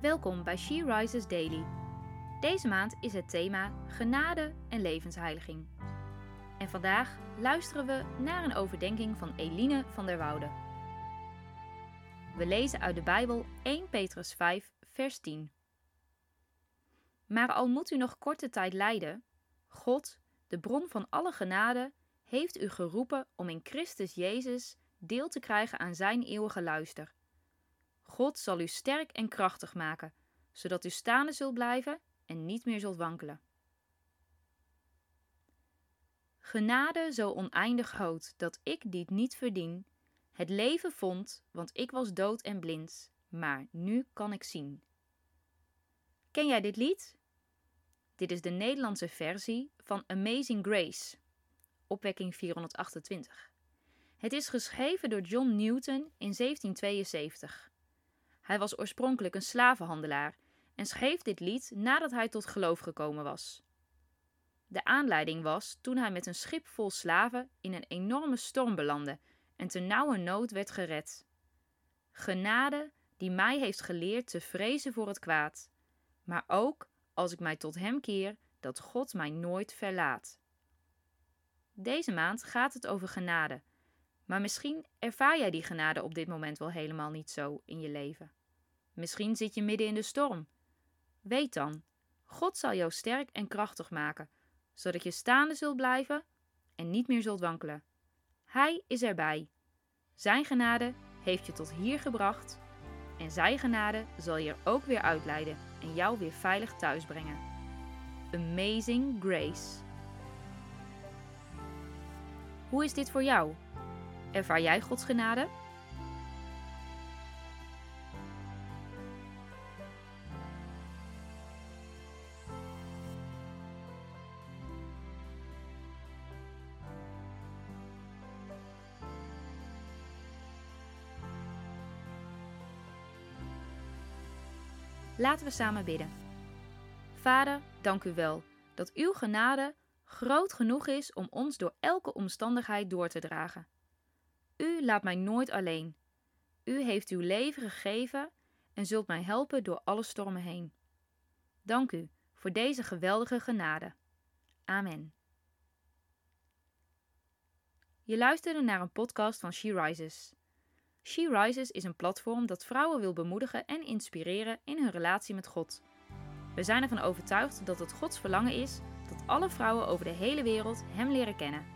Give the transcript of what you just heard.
Welkom bij She Rises Daily. Deze maand is het thema genade en levensheiliging. En vandaag luisteren we naar een overdenking van Eline van der Woude. We lezen uit de Bijbel 1 Petrus 5, vers 10. Maar al moet u nog korte tijd lijden, God, de bron van alle genade, heeft u geroepen om in Christus Jezus deel te krijgen aan zijn eeuwige luister. God zal u sterk en krachtig maken, zodat u staande zult blijven en niet meer zult wankelen. Genade zo oneindig groot dat ik die niet verdien, het leven vond, want ik was dood en blind, maar nu kan ik zien. Ken jij dit lied? Dit is de Nederlandse versie van Amazing Grace, opwekking 428. Het is geschreven door John Newton in 1772. Hij was oorspronkelijk een slavenhandelaar en schreef dit lied nadat hij tot geloof gekomen was. De aanleiding was toen hij met een schip vol slaven in een enorme storm belandde en te nauwe nood werd gered. Genade die mij heeft geleerd te vrezen voor het kwaad, maar ook als ik mij tot Hem keer, dat God mij nooit verlaat. Deze maand gaat het over genade, maar misschien ervaar jij die genade op dit moment wel helemaal niet zo in je leven. Misschien zit je midden in de storm. Weet dan, God zal jou sterk en krachtig maken, zodat je staande zult blijven en niet meer zult wankelen. Hij is erbij. Zijn genade heeft je tot hier gebracht en zijn genade zal je er ook weer uitleiden en jou weer veilig thuis brengen. Amazing Grace. Hoe is dit voor jou? Ervaar jij Gods genade? Laten we samen bidden. Vader, dank u wel dat uw genade groot genoeg is om ons door elke omstandigheid door te dragen. U laat mij nooit alleen. U heeft uw leven gegeven en zult mij helpen door alle stormen heen. Dank u voor deze geweldige genade. Amen. Je luisterde naar een podcast van She Rises. She Rises is een platform dat vrouwen wil bemoedigen en inspireren in hun relatie met God. We zijn ervan overtuigd dat het Gods verlangen is dat alle vrouwen over de hele wereld Hem leren kennen.